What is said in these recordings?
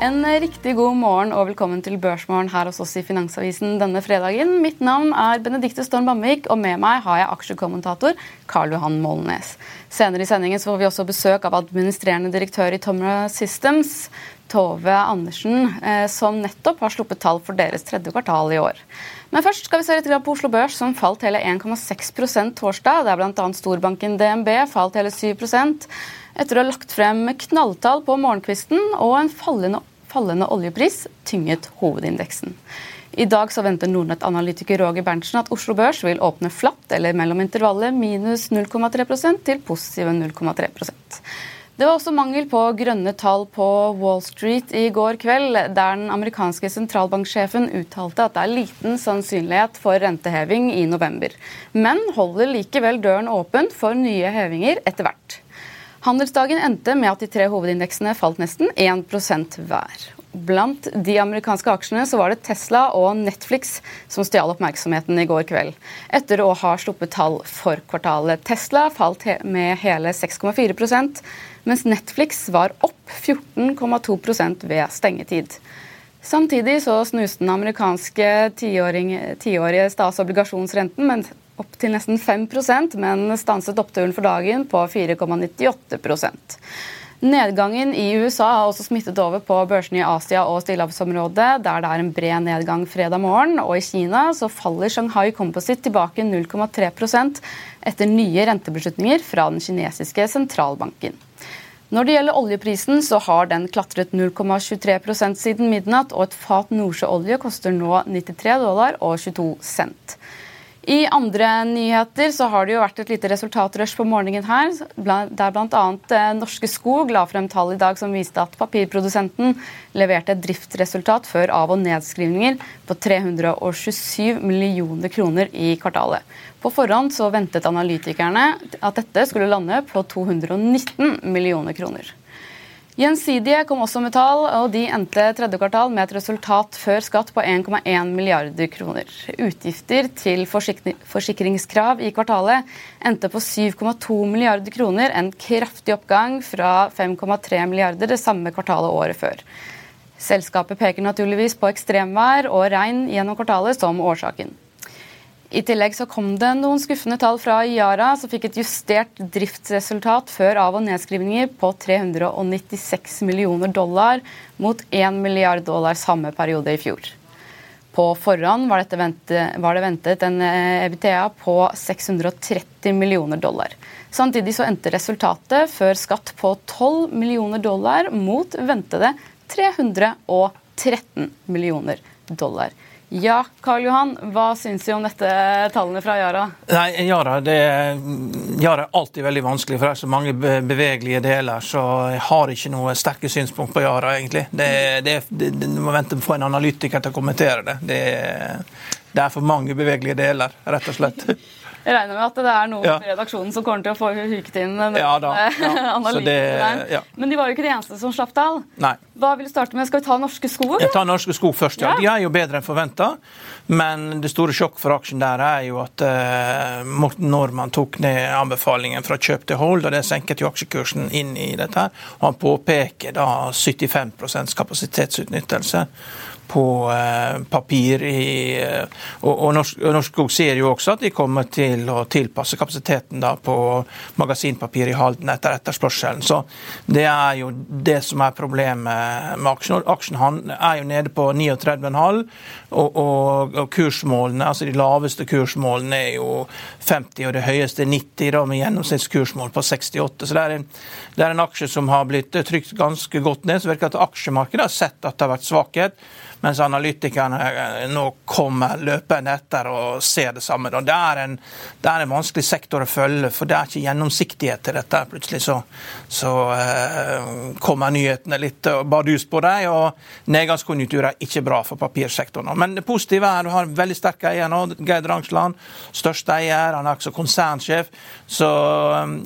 En riktig god morgen og velkommen til Børsmorgen her hos oss i Finansavisen denne fredagen. Mitt navn er Benedikte Storm Bamvik, og med meg har jeg aksjekommentator Karl Johan Molnes. Senere i sendingen får vi også besøk av administrerende direktør i Tomra Systems, Tove Andersen, eh, som nettopp har sluppet tall for deres tredje kvartal i år. Men først skal vi se litt på Oslo Børs, som falt hele 1,6% torsdag. Der bl.a. storbanken DNB falt hele 7 etter å ha lagt frem knalltall på morgenkvisten og en fallende fallende oljepris tynget hovedindeksen. I dag så venter Nordnett-analytiker Roger Berntsen at Oslo Børs vil åpne flatt eller mellom intervallet minus 0,3% til positive 0,3% Det var også mangel på grønne tall på Wall Street i går kveld, der den amerikanske sentralbanksjefen uttalte at det er liten sannsynlighet for renteheving i november, men holder likevel døren åpen for nye hevinger etter hvert. Handelsdagen endte med at de tre hovedindeksene falt nesten 1% hver. Blant de amerikanske aksjene så var det Tesla og Netflix som stjal oppmerksomheten i går kveld, etter å ha sluppet tall for kvartalet. Tesla falt med hele 6,4% mens Netflix var opp 14,2% ved stengetid. Samtidig så snuste den amerikanske tiårige statsobligasjonsrenten med opp til nesten 5% men stanset oppturen for dagen på 4,98% Nedgangen i USA har også smittet over på børsene i Asia og stillehavsområdet, der det er en bred nedgang fredag morgen. Og i Kina så faller Shanghai Composite tilbake 0,3 etter nye rentebeslutninger fra den kinesiske sentralbanken. Når det gjelder oljeprisen, så har den klatret 0,23% siden midnatt, og et fat nordsjøolje koster nå 93 dollar og 22 cent. I andre nyheter så har det jo vært et lite resultatrush på morgenen her, der bl.a. Eh, Norske Skog la frem tall i dag som viste at papirprodusenten leverte et driftsresultat før av- og nedskrivninger på 327 millioner kroner i kvartalet. På forhånd så ventet analytikerne at dette skulle lande på 219 millioner kroner. Gjensidige kom også med tall, og de endte tredje kvartal med et resultat før skatt på 1,1 milliarder kroner. Utgifter til forsikringskrav i kvartalet endte på 7,2 milliarder kroner, en kraftig oppgang fra 5,3 milliarder det samme kvartalet året før. Selskapet peker naturligvis på ekstremvær og regn gjennom kvartalet som årsaken. I tillegg så kom det noen skuffende tall fra Yara, som fikk et justert driftsresultat før av- og nedskrivninger på 396 millioner dollar mot 1 milliard dollar samme periode i fjor. På forhånd var, ventet, var det ventet en eh, EBTA på 630 millioner dollar. Samtidig så endte resultatet før skatt på 12 millioner dollar mot ventede 313 millioner dollar. Ja, Karl Johan, hva syns du om dette tallene fra Yara? Nei, Yara, det, Yara er alltid veldig vanskelig, for det er så mange bevegelige deler. Så jeg har ikke noe sterke synspunkt på Yara, egentlig. Det, du må vente på en analytiker til å kommentere det. det. Det er for mange bevegelige deler, rett og slett. Jeg regner med at det er noen ja. i redaksjonen som kommer til å få huket inn ja, da. Ja. Det, ja. Men de var jo ikke de eneste som slapp tall. Nei. Hva vil du starte med? Skal vi ta Norske Skog? Jeg tar Norske Skog først, ja. De er jo bedre enn forventa. Men det store sjokk for aksjen der er jo at uh, Morten Normann tok ned anbefalingen fra kjøp til hold, og det senket jo aksjekursen inn i dette. Og han påpeker da 75% kapasitetsutnyttelse på eh, papir. I, eh, og, og Norsk, Norsk Skog sier jo også at de kommer til å tilpasse kapasiteten da på magasinpapir i Halden etter etterspørselen. Så det er jo det som er problemet med aksjen. Aksjen er jo nede på 39,5, og, og, og, kursmålene, altså de laveste kursmålene er jo 50, og det høyeste 90, da, med gjennomsnittskursmål på 68. Så det er, en, det er en aksje som har blitt trykt ganske godt ned. så virker det at aksjemarkedet har sett at det har vært svakhet mens analytikerne eh, nå kommer løpende etter og ser det samme. Det er, en, det er en vanskelig sektor å følge, for det er ikke gjennomsiktighet til dette. Plutselig så, så uh, kommer nyhetene litt bardus på deg, og nedgangskonjunktur er ikke bra for papirsektoren. Men det positive er at du har en veldig sterk eier nå, Geir Drangsland. Største eier, han er også konsernsjef. Så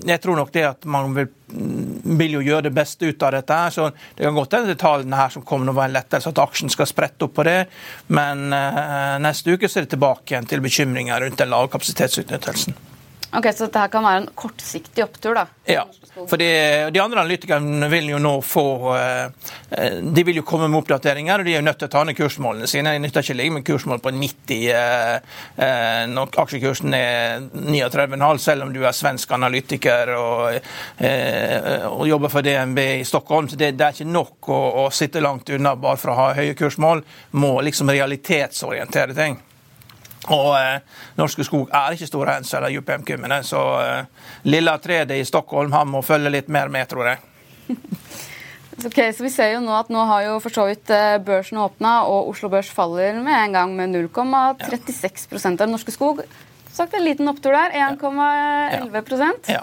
jeg tror nok det at man vil vil jo gjøre det beste ut av dette. her, så Det kan godt hende tallene her som kommer nå være en lettelse, at aksjen skal sprette opp på det. Men uh, neste uke så er det tilbake igjen til bekymringer rundt den lave kapasitetsutnyttelsen. Ok, Så dette kan være en kortsiktig opptur, da? Ja. For de, andre analytikerne vil jo nå få eh, De vil jo komme med oppdateringer, og de er jo nødt til å ta ned kursmålene sine. Det nytter ikke å ligge med kursmål på 90 eh, eh, når aksjekursen er 39,5, selv om du er svensk analytiker og, og jobber for DNB i Stockholm. Så det, det er ikke nok å, å sitte langt unna bare for å ha høye kursmål. Må liksom realitetsorientere ting. Og eh, Norske Skog er ikke Stora Enso eller UPM-kummene, så eh, lilla tredet i Stockholm han må følge litt mer med, tror jeg. Ok, så Vi ser jo nå at nå har jo for så vidt eh, børsen åpna, og Oslo Børs faller med en gang med 0,36 av Norske Skog. Sagt en liten opptur der. 1,11 ja.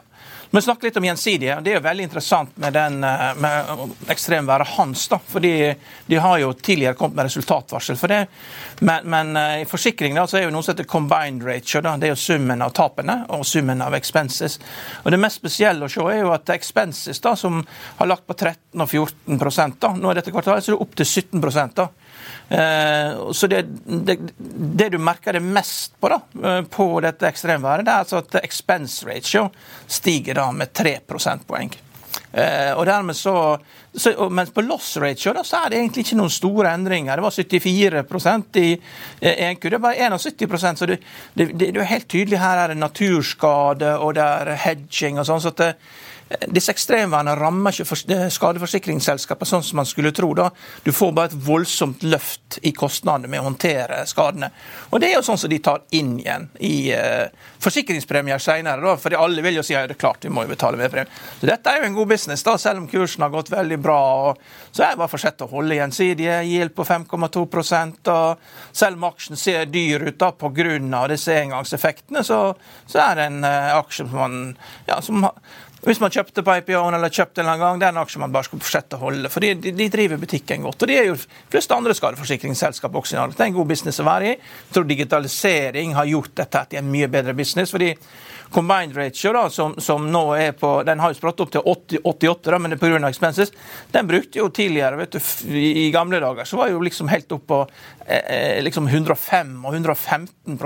Men snakk litt om gjensidige. Det er jo veldig interessant med, eh, med ekstremværet Hans. da, fordi De har jo tidligere kommet med resultatvarsel for det. Men, men eh, i forsikring da, så er jo noe som heter combined ratio. da, Det er jo summen av tapene og summen av expenses. Og Det mest spesielle å se er jo at expenses, da, som har lagt på 13 og 14 da, nå er dette kvartalet, så er det opp til 17 da. Eh, så det, det, det, du merker det mest på da, eh, på dette ekstremværet, det er altså at expense ratio stiger da med 3 prosentpoeng. Eh, og dermed så, så, Mens på loss ratio da, så er det egentlig ikke noen store endringer. Det var 74% i ENQ, det bare 71 så det, det, det, er helt tydelig her er det naturskade og det er hedging og sånn. så at det, disse ekstremværene rammer ikke skadeforsikringsselskapet sånn som man skulle tro. da. Du får bare et voldsomt løft i kostnadene med å håndtere skadene. Og Det er jo sånn som de tar inn igjen i uh, forsikringspremier senere. For alle vil jo si at det er klart vi må jo betale mer premie. Så Dette er jo en god business, da, selv om kursen har gått veldig bra. Så det bare fortsetter å holde gjensidige. Gild på 5,2 og Selv om aksjen ser dyr ut da pga. disse engangseffektene, så, så er det en uh, aksje som man ja, som hvis man kjøpte på IPO-en eller kjøpte en eller annen gang, det er en aksje man bare skal fortsette å holde. For de, de, driver butikken godt. Og de er jo flest andre skadeforsikringsselskap også i Norge. Det er en god business å være i. Jeg tror digitalisering har gjort dette til en mye bedre business. fordi combined ratio, da, som, som, nå er på Den har jo sprått opp til 80, 88, da, men det er pga. expenses. Den brukte jo tidligere, vet du, i gamle dager, så var jo liksom helt opp på eh, eh liksom 105 og 115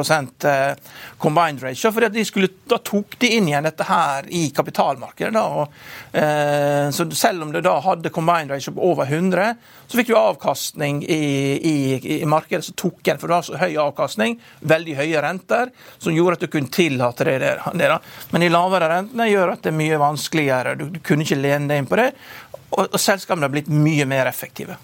eh, combined ratio. for da tok de inn igjen dette her i kapitalmarkedet. da, og, eh, så Selv om det da hadde combined ratio på over 100, så fikk du avkastning i, i, i markedet som tok igjen. For det var så høy avkastning, veldig høye renter, som gjorde at du kunne tillate det der det. da. Men de lavere rentene gjør at det er mye vanskeligere. Du, du kunne ikke lene deg inn på det. Og, og selskapene har blitt mye mer effektive.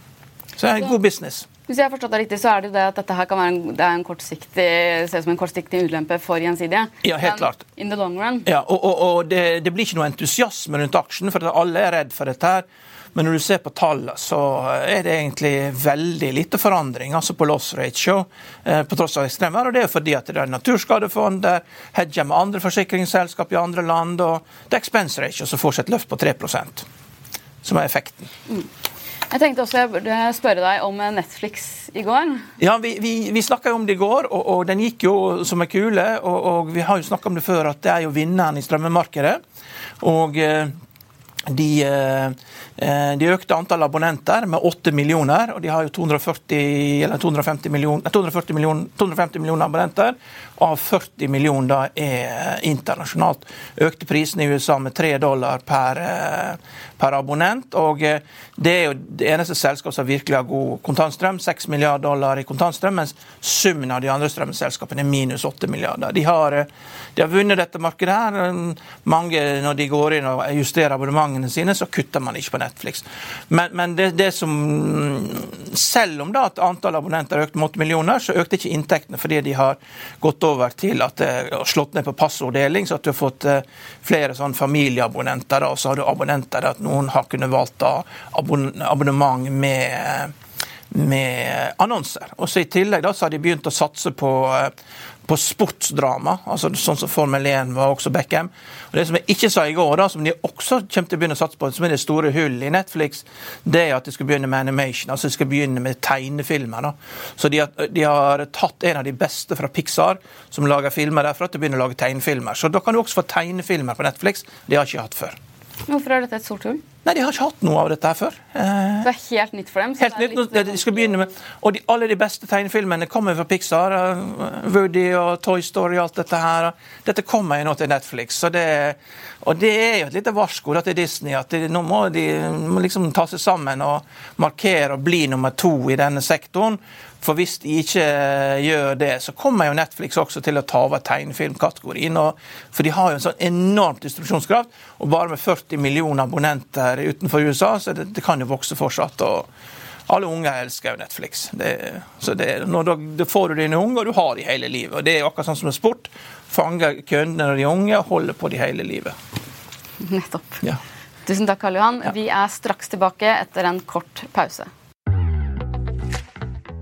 Så det er en god business. Hvis jeg har forstått det riktig, så er det jo det at dette her kan være en, det en kortsiktig, ser som en kortsiktig ulempe for gjensidige. Ja, helt klart. In the long run. Ja, og, og, og det, det, blir ikke noe entusiasme rundt aksjen, for alle er redd for dette. her. Men når du ser på tallene, så er det egentlig veldig lite forandring altså på loss ratio, eh, på tross av ekstremvær. Og det er fordi at det er naturskadefond, der, hedger med andre forsikringsselskap i andre land, og det er expense ratio som får seg et løft på 3% som er effekten. Mm. Jeg tenkte også jeg burde spørre deg om Netflix i går. Ja, Vi, vi, vi snakka om det i går, og, og, den gikk jo som en kule. Og, og vi har jo snakka om det før, at det er jo vinneren i strømmemarkedet. Og eh, de, eh, de, økte antall abonnenter med 8 millioner, og de har jo 240, 250, million, 240 million, 250 millioner abonnenter. Av 40 millioner er internasjonalt. Økte prisen i USA med 3 dollar per, per abonnent. og eh, Det er jo det eneste selskapet som virkelig har god kontantstrøm. 6 milliarder dollar i kontantstrøm, mens summen av de andre strømselskapene er minus 8 milliarder. De har, eh, de har vunnet dette markedet. her. Mange, når de går inn og justerer abonnementene sine, så kutter man ikke på Netflix. Men, men det, det, som Selv om da at antall abonnenter har økt med 8 millioner, så økte ikke inntektene fordi de har gått over til at det har slått ned på passorddeling, så at du har fått eh, flere sånn familieabonnenter. og så har du abonnenter at noen har kunnet valgt abonnement med, med annonser. Og så I tillegg da, så har de begynt å satse på, på sportsdrama, altså sånn som Formel 1 var også Beckham. Og Det som jeg ikke sa i går, da, som de også kommer til å begynne å satse på, som er det store hullet i Netflix, det er at de skal begynne med animation. altså De skal begynne med tegnefilmer. da. Så de har, de har tatt en av de beste fra Pixar, som lager filmer derfra, til å begynne å lage tegnefilmer. Så da kan du også få tegnefilmer på Netflix. De har ikke hatt før. Hvorfor er dette et stort hull? Nei, De har ikke hatt noe av dette her før. Det er helt nytt for dem? helt nytt, litt... de skal begynne med, og de, Alle de beste tegnefilmene kommer fra Pixar. Woody og Toy Story og alt dette her. Dette kommer jo nå til Netflix. Så det, og det er jo et lite varsko til Disney at de, nå må de må liksom ta seg sammen og markere og bli nummer to i denne sektoren. For hvis de ikke gjør det, så kommer jo Netflix også til å ta over tegnefilmkategorien. For de har jo en sånn enormt distribusjonskraft, og bare med 40 millioner abonnenter utenfor USA, så det, det kan jo vokse fortsatt. og alle unge elsker jo Netflix. Det, så det, når du, da får du dine unger, og du har de hele livet. Og Det er jo akkurat sånn som med sport. Fange kundene når de er unge, og holde på de hele livet. Nettopp. Ja. Tusen takk, Karl Johan. Ja. Vi er straks tilbake etter en kort pause.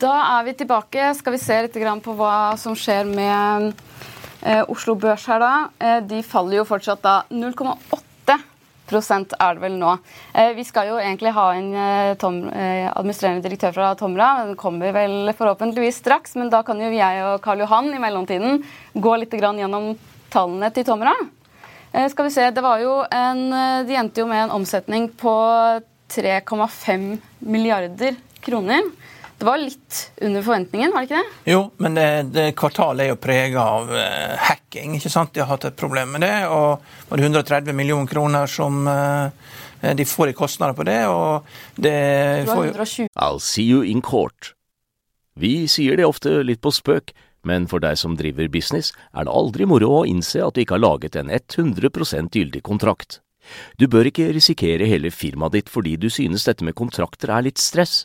Da er vi tilbake. Skal vi se litt på hva som skjer med eh, Oslo Børs her, da. Eh, de faller jo fortsatt da 0,8 er det vel nå. Eh, vi skal jo egentlig ha en administrerende direktør fra Tomra. Den kommer vel forhåpentligvis straks, men da kan jo jeg og Karl Johan i mellomtiden gå litt gjennom tallene til Tomra. Skal vi se, det var jo en, De endte jo med en omsetning på 3,5 milliarder kroner. Det var litt under forventningen, var det ikke det? Jo, men det, det kvartalet er jo prega av uh, hacking. ikke sant? De har hatt et problem med det. Og var det 130 millioner kroner som uh, de får i kostnader på det. og det, det jo... 120. I'll see you in court. Vi sier det ofte litt på spøk, men for deg som driver business, er det aldri moro å innse at du ikke har laget en 100% gyldig kontrakt. Du bør ikke risikere hele firmaet ditt fordi du synes dette med kontrakter er litt stress.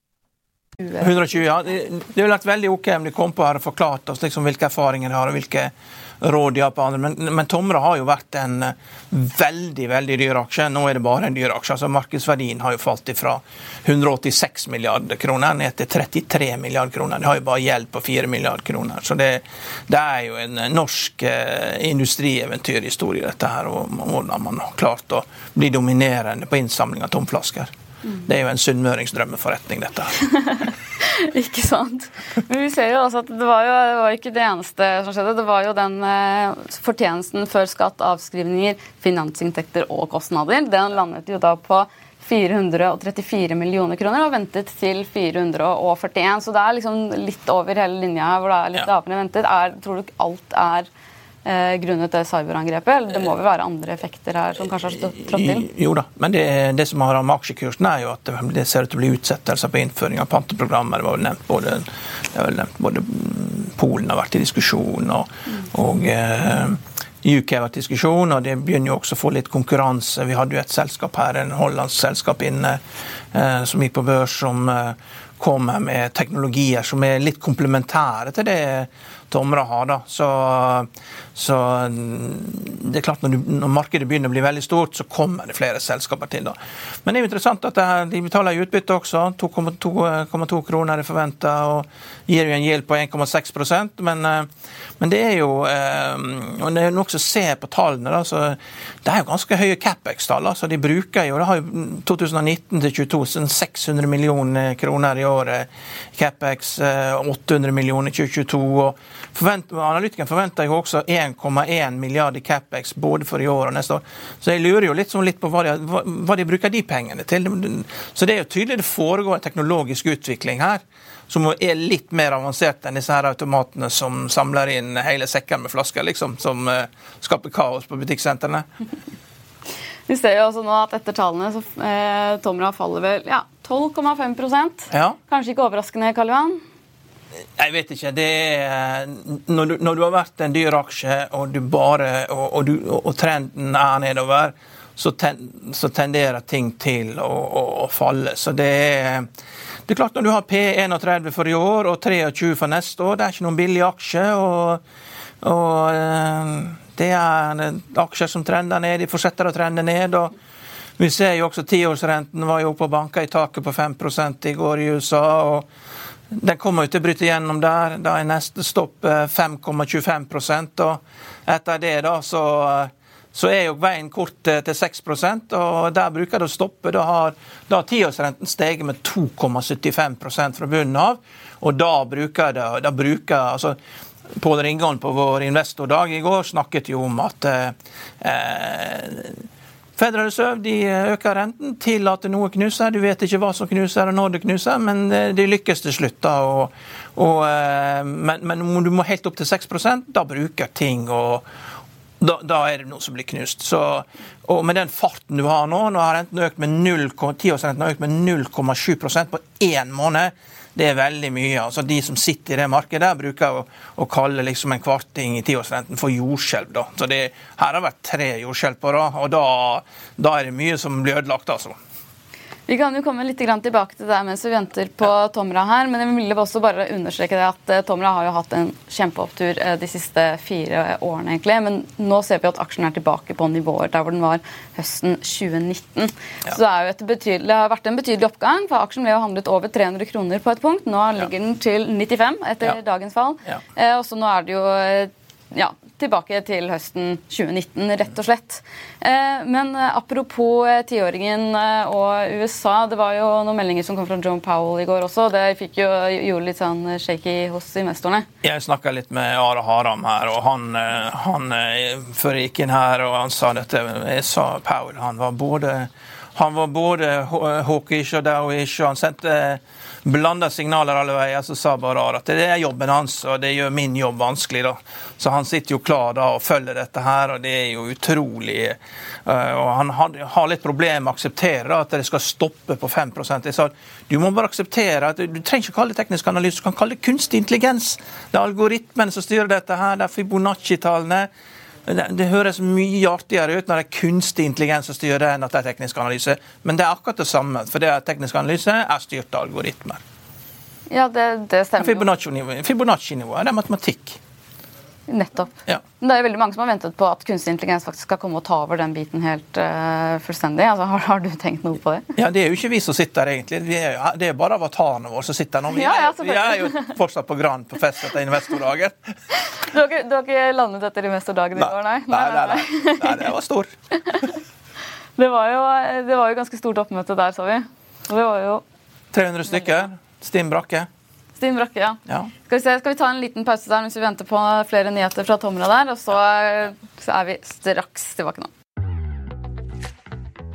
120, ja. Det, det ville vært veldig ok om de kom på her og forklarte oss liksom hvilke erfaringer de har, og hvilke råd de har på andre. Men, men Tomra har jo vært en eh, veldig veldig dyr aksje. Nå er det bare en dyr aksje. altså Markedsverdien har jo falt fra 186 milliarder kroner ned til 33 milliarder kroner. De har jo bare gjeld på 4 milliarder kroner. Så det, det er jo en norsk eh, industrieventyrhistorie, dette her. Og hvordan man har klart å bli dominerende på innsamling av tomflasker. Det er jo en sunnmøringsdrømmeforretning, dette her. ikke sant. Men vi ser jo også at det var jo det var ikke det eneste som skjedde. Det var jo den eh, fortjenesten før skatt, avskrivninger, finansinntekter og kostnader. Den landet jo da på 434 millioner kroner og ventet til 441. Så det er liksom litt over hele linja hvor det er litt ja. lavere ventet. Er, tror du ikke alt er grunnet det cyberangrepet? Eller det må vel være andre effekter her som kanskje har trådt til? Jo da, men det, det som har med aksjekursen, er jo at det ser ut til å bli utsettelser på innføring av panteprogrammer. Det var vel nevnt både, var nevnt både Polen har vært i diskusjon, og, og eh, UK har vært i diskusjon, og det begynner jo også å få litt konkurranse. Vi hadde jo et selskap her, en hollandsk selskap inne, eh, som gikk på børs, som eh, kommer med teknologier som er litt komplementære til det Tomra har. Da. Så, så, det er klart når, du, når, markedet begynner å bli veldig stort, så kommer det flere selskaper til. Da. Men det er jo interessant at her, de betaler utbytte også. 2,2 kroner er forventa og gir jo en gjeld på 1,6% men, men det er jo eh, og det er også ser se på tallene. Da, så det er jo ganske høye CapEx-tall. Altså, de bruker jo, det har jo 2019 til 2022 600 millioner kroner i året. CapEx 800 eh, millioner i 2022. og Forvent, analytikeren forventer jo også 1,1 milliard i CapEx både for i år og neste år. Så jeg lurer jo litt, sånn litt på hva de, hva, hva de, bruker de pengene til. Så det er jo tydelig det foregår en teknologisk utvikling her som er litt mer avansert enn disse her automatene som samler inn hele sekker med flasker, liksom, som uh, skaper kaos på butikksentrene. Vi ser jo også nå at etter tallene så eh, Tomra faller vel ja, 12,5 ja. Kanskje ikke overraskende, Karl Johan? Jeg vet ikke. Det er, når, du, når du har vært en dyr aksje, og, bare, og, og, du, og trenden er nedover, så, ten, så, tenderer ting til å, å, å falle. Så det er, det er klart Når du har P31 for i år og 23 for neste år, det er ikke noen billig aksje. og, og eh, det er aksjer som trender ned, de fortsetter å trende ned. og Vi ser jo også tiårsrenten var jo oppe og banka i taket på 5 i går i USA. og den kommer jo til å bryte gjennom der. Da er neste stopp 5,25 eh, og Etter det da så, eh, så er jo veien kort eh, til 6 og der bruker det å stoppe. Da har, da har tiårsrenten steget med 2,75% fra bunnen av. Og da bruker det da bruker, altså Pål Ringan på vår investordag i går snakket jo om at eh, Federal Reserve de øker renten, til at noe knuser. Du vet ikke hva som knuser og når det knuser, men eh, de lykkes til slutt. da. Og, og, men, men, om du må helt opp til 6% da bruker ting og da, da, er det noe som blir knust. Så, og med den farten du har nå, nå har renten økt med 0, 10 har økt med 0,7% på én måned det er veldig mye. Altså De som sitter i det markedet, bruker å, å kalle liksom en kvarting i tiårsrenten for jordskjelv. Så det, Her har vært tre jordskjelv på rad, og da, da er det mye som blir ødelagt. altså. Vi kan jo komme litt tilbake til det mens vi venter på Tomra her. Men jeg ville også bare understreke det at eh, Tomra har jo hatt en kjempeopptur eh, de siste fire årene. egentlig, Men nå ser vi at aksjen er tilbake på nivåer der hvor den var høsten 2019. Ja. Så det, er jo et det har vært en betydelig oppgang. for Aksjen ble jo handlet over 300 kroner på et punkt. Nå ligger den til 95 etter ja. dagens fall. Ja. Eh, og så nå er det jo ja, tilbake til høsten 2019, rett og slett. Eh, men eh, apropos eh, tiåringen og USA. Det var jo noen meldinger som kom fra John Powell i går også. Det fikk jo, gjorde litt sånn shaky hos investorene. Jeg snakka litt med Are Haram her, og han, han før jeg gikk inn her, og han sa dette Jeg sa Powell, han var både han var både hawkish og dowish, og han sendte blanda signaler alle veier, så sa bare at det er jobben hans, og det gjør min jobb vanskelig. da. Så han sitter jo klar da og følger dette her, og det er jo utrolig uh, Og han har, litt problemer med å akseptere at det skal stoppe på 5% Jeg sa du må bare akseptere at du trenger ikke å kalle det teknisk analyse, du kan kalle det kunstig intelligens. Det er algoritmene som styrer dette her, det er Fibonacci-tallene. Det, det, høres mye artigere ut når det er kunstig intelligens som styrer enn at det er teknisk analyse. Men det er akkurat det samme, for det er teknisk analyse er styrt av algoritmer. Ja, det, det stemmer Fibonacci-nivået Fibonacci er matematikk. Nettopp. Ja. Men Det er jo veldig mange som har ventet på at kunstig intelligens faktisk skal komme og ta over den biten helt uh, fullstendig. Altså, har, har, du tenkt noe på det? Ja, Det er jo ikke vi som sitter der, egentlig. Er, det er bare avatarene våre som sitter nå. Vi, ja, ja, vi er jo fortsatt på Grand på fest etter investordagen. Du har ikke, du har ikke landet etter investordagen i går, nei? Nei, nei, nei. nei det var stor. det, var jo, det var jo ganske stort oppmøte der, sa vi. Det var jo 300 stykker. Stinn brakke. Stinn Brakke, ja. ja. Skal, vi se, skal vi ta en liten pause der mens vi venter på flere nyheter fra Tomra der, og så, så er vi straks tilbake nå.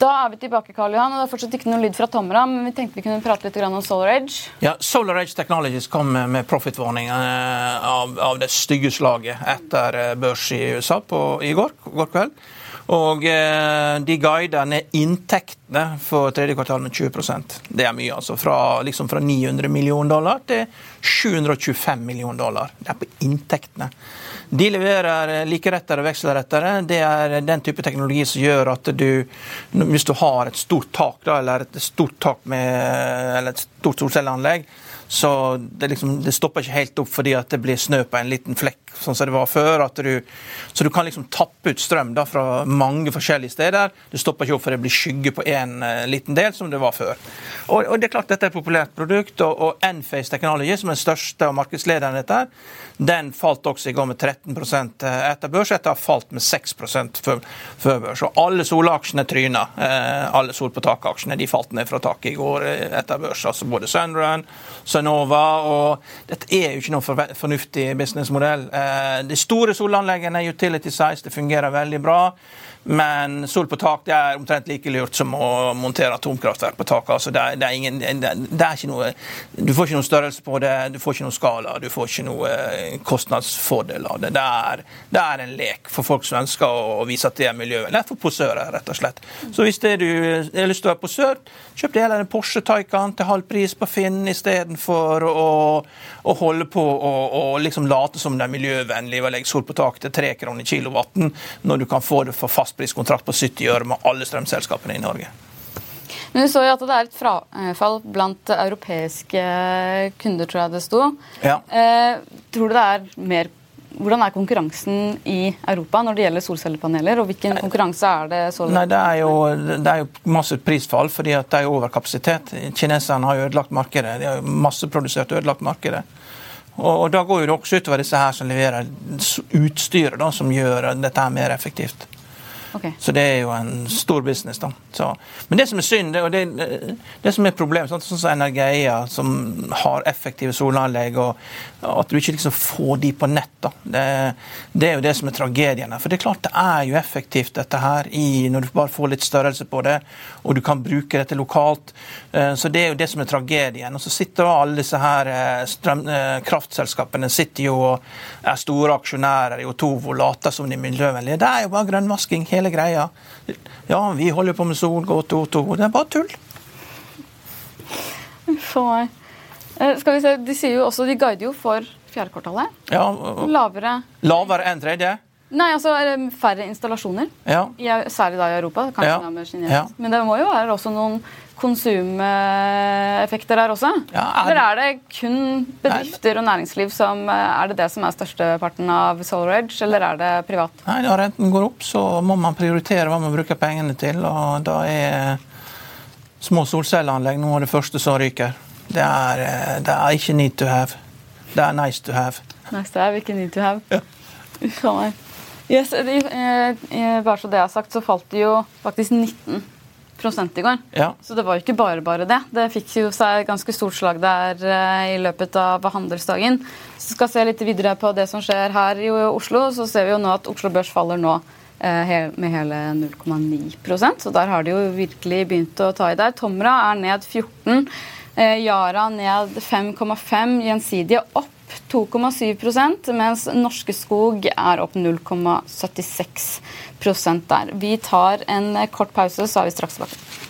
Da er vi tilbake, Karl Johan, og det er fortsatt ikke noe lyd fra Tomra, men vi tenkte vi kunne prate litt om Solar Edge. Ja, Solar Edge Technologies kom med profit-warning eh, av, av, det stygge slaget etter eh, børs i USA på, i går, går kveld. Og eh, de guider ned inntektene for tredje kvartal med 20% Det er mye, altså. Fra, liksom fra 900 millioner dollar til 725 millioner dollar. Det er på inntektene. De leverer likerettere og vekselrettere. Det er den type teknologi som gjør at du, hvis du har et stort tak, da, eller et stort tak med, eller et stort solcelleanlegg, så det, liksom, det, stopper ikke helt opp fordi at det blir snø på en liten flekk, sånn som det var før. Du, så du kan liksom tappe ut strøm da, fra mange forskjellige steder. Det stopper ikke opp for det blir skygge på én eh, liten del, som det var før. Og, og, det er klart Dette er et populært produkt, og, og Enphase Technology, som er den største og markedslederen i dette, den falt også i går med 13 eh, etter børs, etter å ha falt med 6 før, før børs. Og alle solaksjene tryna. Eh, alle sol på tak-aksjene de falt ned fra taket i går etter børs. altså Både Sunrun, Sunrun Sanova. og Dette er jo ikke noe fornuftig businessmodell. Eh, de store solanleggene utility size, det fungerer veldig bra. Men sol på tak det er omtrent like lurt som å montere atomkraftverk på taket. Altså det, det, det, er ikke noe, Du får ikke noe størrelse på det, du får ikke noe skala, du får ikke noe eh, kostnadsfordel av det. Det er, det er en lek for folk som ønsker å vise at det er miljøvennlig. For posører, rett og slett. Så hvis det du har lyst til å være posør, kjøp deg heller en Porsche Taycan til halv pris på Finn istedenfor å, å holde på og liksom late som det er miljøvennlig å legge sol på taket til tre kroner kilowatten, når du kan få det for fast fastpriskontrakt på 70 øre med alle strømselskapene i Norge. Men Vi så jo at det er et frafall blant europeiske kunder, tror jeg det sto. Ja. Eh, tror du det er mer hvordan er konkurransen i Europa når det gjelder solcellepaneler? og Hvilken konkurranse er det? så Nei, det, er jo, det er jo masse prisfall fordi det er overkapasitet. Kineserne har jo ødelagt markedet. De har jo masseprodusert og ødelagt markedet. Og, og, Da går det også utover disse her som leverer utstyret da, som gjør dette her mer effektivt. Okay. Så det er jo en stor business. da. Så, men det som er synd, det, og det, det som er problemet, sånn, som Energeia, som har effektive solanlegg, og at du ikke liksom får de på nett, da. Det, det, er jo det som er tragedien. For det er klart det er jo effektivt dette her i, når du bare får litt størrelse på det, og du kan bruke dette lokalt. Eh, så det er jo det som er tragedien. Og så sitter jo alle disse her eh, strøm, eh, kraftselskapene sitter jo og er store aksjonærer i Otovo og later som de er miljøvennlige. Det er jo bare grønnvasking. hele hele greia. Ja, vi holder på med sol, gå to, O2. Det er bare tull. For. Eh, skal vi se, De sier jo også, de guider jo for fjerde kvartalet. Ja, lavere Lavere enn tredje? Nei, altså færre installasjoner. Ja. Særlig da i Europa. kanskje ja. med ja. Men det må jo være også noen konsumeffekter der også? Ja, er... Eller er det kun bedrifter og næringsliv som Er det det som er størsteparten av Solar Edge, eller er det privat? Nei, Når renten går opp, så må man prioritere hva man bruker pengene til. og da er små solcelleanlegg noe av det første som ryker. Det er, eh, det er ikke need to have. Det er nice to have. Nice to have, ikke need to have. Ja. Yes, bare så det er sagt, så falt det jo faktisk 19 i går. Ja. Så det var jo ikke bare bare det. Det fikk jo seg ganske stort slag der uh, i løpet av handelsdagen. Så skal se litt videre på det som skjer her i Oslo, så ser vi jo nå at Oslo Børs faller nå med hele 0,9% Så der har de jo virkelig begynt å ta i der. Tomra er ned 14. Uh, eh, Yara ned 5,5. Gjensidige opp 2,7% mens Norske Skog er opp 0,76 der. Vi tar en kort pause, så er vi straks tilbake.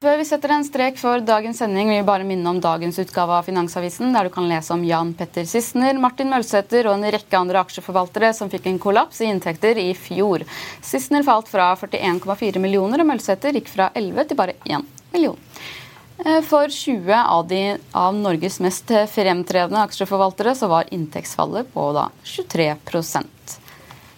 Før vi setter en strek for dagens sending, vil vi bare minne om dagens utgave av Finansavisen, der du kan lese om Jan Petter Sissener, Martin Mølsæter og en rekke andre aksjeforvaltere som fikk en kollaps i inntekter i fjor. Sissener falt fra 41,4 millioner, og Mølsæter gikk fra 11 til bare 1 million. Eh, for 20 av, de, av Norges mest fremtredende aksjeforvaltere så var inntektsfallet på da 23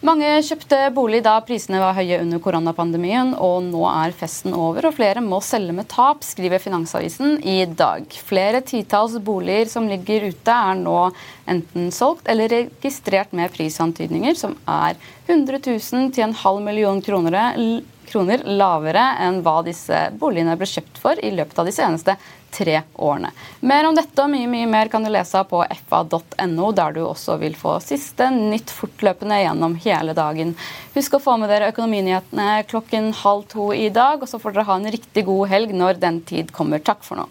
mange kjøpte bolig da prisene var høye under koronapandemien, og nå er festen over og flere må selge med tap, skriver Finansavisen i dag. Flere titalls boliger som ligger ute er nå enten solgt eller registrert med prisantydninger som er 100 000 til en halv million kroner, kroner lavere enn hva disse boligene ble kjøpt for i løpet av de seneste tre årene. Mer om dette og mye mye mer kan du lese på fa.no, der du også vil få siste nytt fortløpende gjennom hele dagen. Husk å få med dere økonominyhetene klokken halv to i dag, og så får dere ha en riktig god helg når den tid kommer. Takk for nå.